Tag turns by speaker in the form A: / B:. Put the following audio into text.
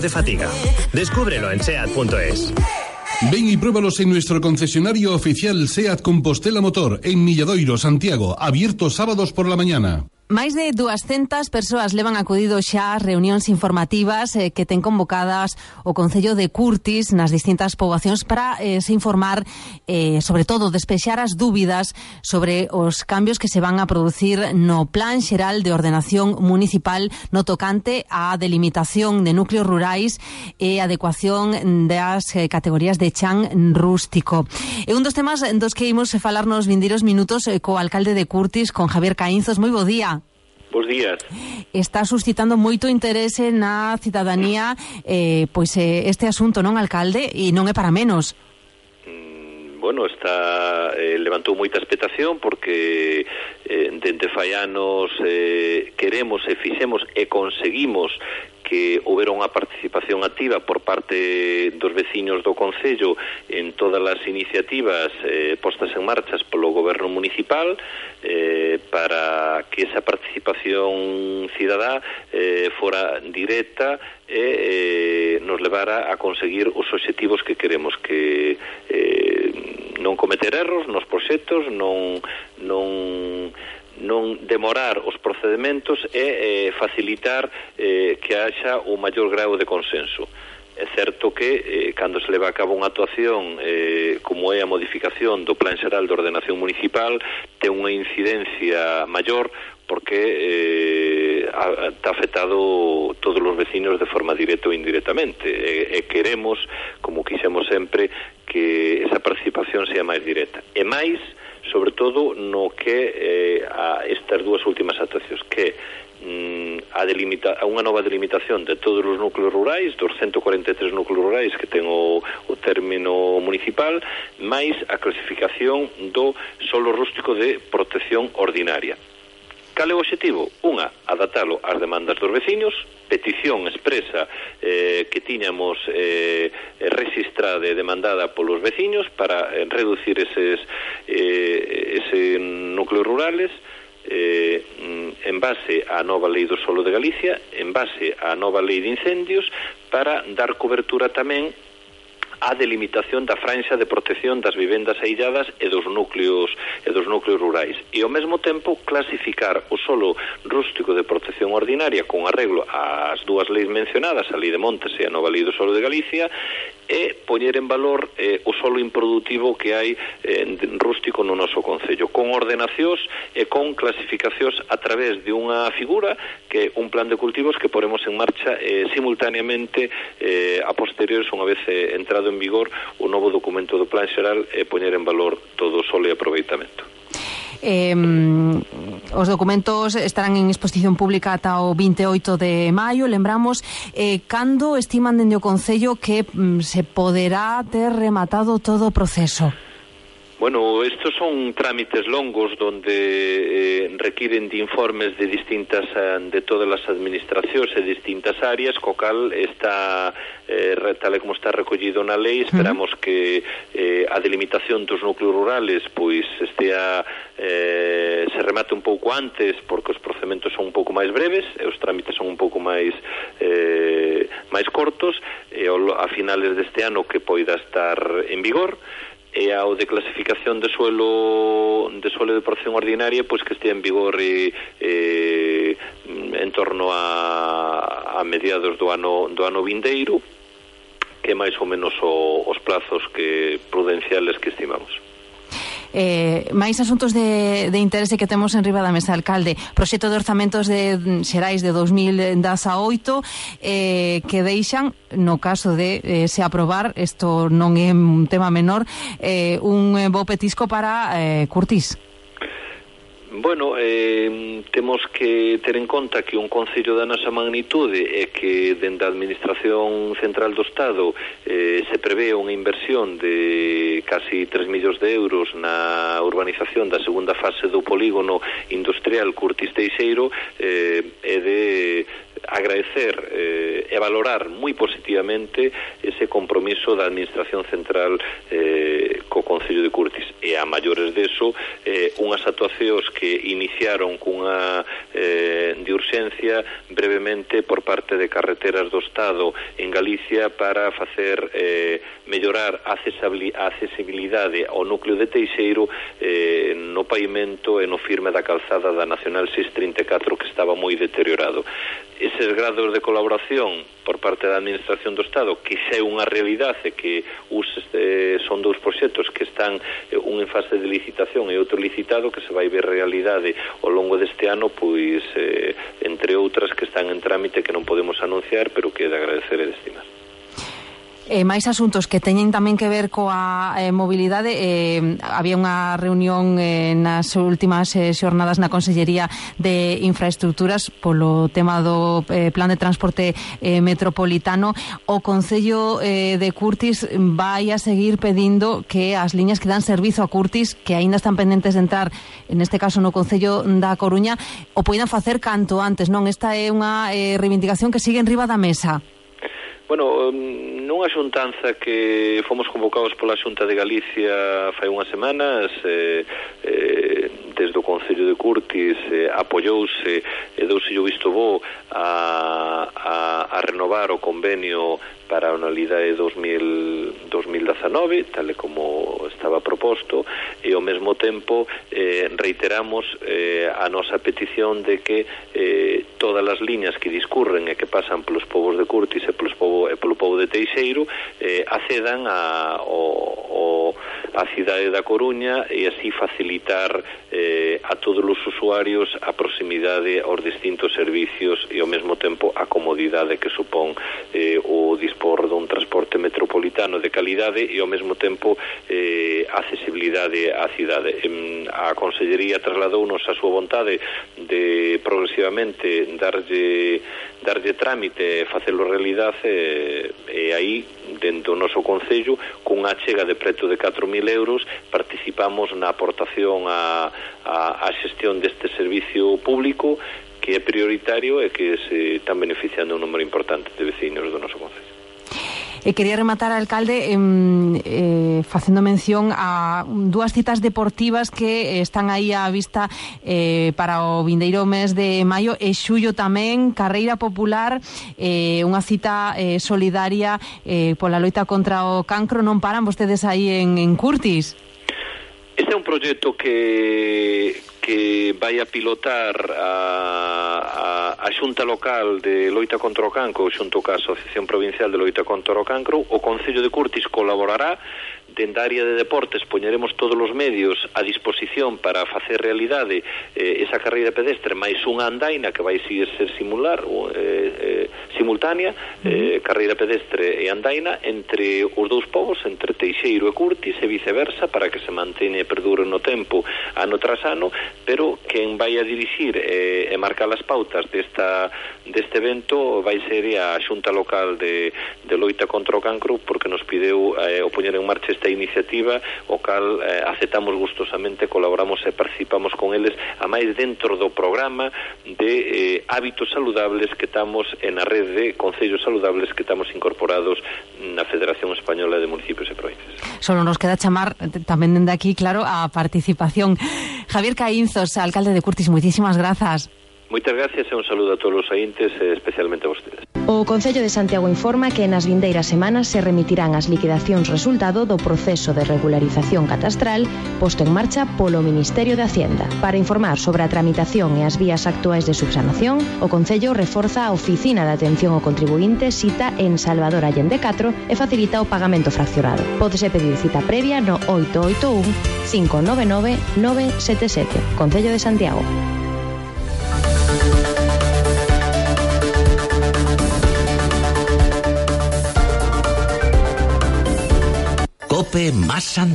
A: de fatiga. Descúbrelo en SEAT.es.
B: Ven y pruébalos en nuestro concesionario oficial SEAT Compostela Motor en Milladoiro, Santiago, abierto sábados por la mañana.
C: Máis de 200 persoas levan acudido xa ás reunións informativas eh, que ten convocadas o Concello de Curtis nas distintas poboacións para eh, se informar, eh, sobre todo, despexar as dúbidas sobre os cambios que se van a producir no Plan Xeral de Ordenación Municipal no tocante á delimitación de núcleos rurais e adecuación das eh, categorías de chan rústico. E un dos temas dos que imos falar nos vindiros minutos eh, co alcalde de Curtis, con Javier Caínzos. Moi bo día.
D: Bos días.
C: Está suscitando moito interese na cidadanía eh, pois eh, este asunto, non, alcalde? E non é para menos
D: mm, bueno, está eh, levantou moita expectación porque eh, dende fai anos eh, queremos e fixemos e conseguimos que houbera unha participación activa por parte dos veciños do Concello en todas as iniciativas eh, postas en marchas polo Goberno Municipal eh, para que esa participación cidadá eh, fora directa e eh, nos levara a conseguir os obxectivos que queremos que eh, non cometer erros nos proxectos, non, non non demorar os procedementos e eh, facilitar eh, que haxa o maior grau de consenso. É certo que eh, cando se leva a cabo unha actuación eh, como é a modificación do Plan Xeral de Ordenación Municipal ten unha incidencia maior porque eh, está afectado todos os vecinos de forma directa ou indirectamente e, e queremos, como quixemos sempre, que esa participación sea máis directa. E máis, sobre todo, no que eh, a estas dúas últimas actuacións, que mm, a, delimita, a unha nova delimitación de todos os núcleos rurais, dos 143 núcleos rurais que ten o, o término municipal, máis a clasificación do solo rústico de protección ordinaria. Cal é o objetivo? Unha, adaptalo ás demandas dos veciños, petición expresa eh, que tiñamos eh, registrada e demandada polos veciños para eh, reducir eses, eh, ese núcleos rurales, eh, en base á nova lei do solo de Galicia, en base á nova lei de incendios, para dar cobertura tamén a delimitación da franxa de protección das vivendas ailladas e dos núcleos e dos núcleos rurais. E ao mesmo tempo clasificar o solo rústico de protección ordinaria con arreglo ás dúas leis mencionadas, a Lei de Montes e a Nova Lei do Solo de Galicia e poñer en valor eh, o solo improductivo que hai eh, rústico no noso Concello, con ordenacións e con clasificacións a través de unha figura que un plan de cultivos que poremos en marcha eh, simultaneamente eh, a posteriores, unha vez eh, entrado en vigor o novo documento do plan xeral e eh, poñer en valor todo o solo e aproveitamento.
C: Eh, Os documentos estarán en exposición pública ata o 28 de maio, lembramos, eh, cando estiman dende o Concello que mm, se poderá ter rematado todo o proceso?
D: Bueno, estos son trámites longos donde eh, requiren de informes de distintas eh, de todas as administracións e distintas áreas, co cal está eh, tal como está recollido na lei, esperamos uh -huh. que eh, a delimitación dos núcleos rurales pois estea eh, se remate un pouco antes porque os procedementos son un pouco máis breves e os trámites son un pouco máis eh, máis cortos e ao, a finales deste ano que poida estar en vigor e ao de clasificación de suelo de suelo de porción ordinaria pois que estea en vigor e, e, en torno a, a mediados do ano do ano vindeiro que máis ou menos o, os plazos que prudenciales que estimamos.
C: Eh, máis asuntos de, de interese que temos en riba da mesa, alcalde. Proxecto de orzamentos de mm, xerais de 2018 eh, que deixan, no caso de eh, se aprobar, isto non é un tema menor, eh, un eh, bo petisco para eh, Curtis.
D: Bueno, eh, temos que ter en conta que un Concello da nosa magnitude é que dende a Administración Central do Estado eh, se prevé unha inversión de casi 3 millóns de euros na urbanización da segunda fase do polígono industrial Curtis Teixeiro eh, é de agradecer eh, e valorar moi positivamente ese compromiso da Administración Central eh, co Concello de Curtis e a maiores deso eh, unhas actuacións que iniciaron cunha eh, de urxencia brevemente por parte de carreteras do Estado en Galicia para facer eh, mellorar a accesibilidade ao núcleo de Teixeiro eh, no pavimento e no firme da calzada da Nacional 634 que estaba moi deteriorado eses grados de colaboración por parte da Administración do Estado que xa é unha realidade que us, eh, son dous proxectos que están eh, un en fase de licitación e outro licitado que se vai ver realidade ao longo deste ano pois eh, entre outras que están en trámite que non podemos anunciar pero que é de agradecer e de estimar.
C: Eh, máis asuntos que teñen tamén que ver coa eh, mobilidade eh, había unha reunión eh, nas últimas eh, xornadas na Consellería de Infraestructuras polo tema do eh, plan de transporte eh, metropolitano. O Concello eh, de Curtis vai a seguir pedindo que as liñas que dan servizo a Curtis que aínda están pendentes de entrar en este caso no Concello da Coruña o poidan facer canto antes non? Esta é unha eh, reivindicación que sigue en riba da mesa.
D: Bueno, nunha xuntanza que fomos convocados pola Xunta de Galicia fai unhas semanas, eh, eh, desde o Concello de Curtis eh, apoiouse e eh, douse o visto bo a, a, a renovar o convenio para a anualidade 2000 2019, tal e como estaba proposto, e ao mesmo tempo eh, reiteramos eh, a nosa petición de que eh, todas as liñas que discurren e que pasan pelos povos de Curtis e, pelos povo, e polo povo de Teixeiro eh, acedan a, o, o, a cidade da Coruña e así facilitar eh, a todos os usuarios a proximidade aos distintos servicios e ao mesmo tempo a comodidade que supón eh, o dispor dun transporte metropolitano de calidad calidade e ao mesmo tempo eh, accesibilidade á cidade. Em, a Consellería trasladounos a súa vontade de progresivamente darlle, darlle trámite e facelo realidade eh, e aí dentro do noso Concello cunha chega de preto de 4.000 euros participamos na aportación a, a, a xestión deste servicio público que é prioritario e que se están beneficiando un número importante de vecinos do noso Concello.
C: E quería rematar, alcalde, em, eh, facendo mención a dúas citas deportivas que eh, están aí á vista eh, para o vindeiro mes de maio e xullo tamén, Carreira Popular, eh, unha cita eh, solidaria eh, pola loita contra o cancro. Non paran vostedes aí en, en Curtis?
D: Este é un proxecto que que vai a pilotar a, a, a local de loita contra o cancro xunto Asociación Provincial de Loita contra o Cancro de Curtis colaborará dende a área de deportes poñeremos todos os medios a disposición para facer realidade eh, esa carreira pedestre máis unha andaina que vai seguir ser simular ou, eh, eh, simultánea eh, carreira pedestre e andaina entre os dous povos, entre Teixeiro e Curtis e viceversa para que se mantene e perdure no tempo ano tras ano pero quen vai a dirixir eh, e marcar as pautas desta, deste evento vai ser a xunta local de, de loita contra o cancro porque nos pideu eh, o poñer en marcha este esta iniciativa o cal eh, aceptamos gustosamente, colaboramos e participamos con eles, a máis dentro do programa de eh, hábitos saludables que estamos en a red de concellos saludables que estamos incorporados na Federación Española de Municipios e Provincias.
C: Solo nos queda chamar eh, tamén dende aquí, claro, a participación. Javier Caínzos, alcalde de Curtis, moitísimas grazas.
D: Moitas gracias e un saludo a todos os aintes, especialmente a vostedes.
E: O Concello de Santiago informa que nas vindeiras semanas se remitirán as liquidacións resultado do proceso de regularización catastral posto en marcha polo Ministerio de Hacienda. Para informar sobre a tramitación e as vías actuais de subsanación, o Concello reforza a Oficina de Atención ao Contribuinte cita en Salvador Allende 4 e facilita o pagamento fraccionado. Pódese pedir cita previa no 881 599 977, Concello de Santiago.
F: Cope más Santiago.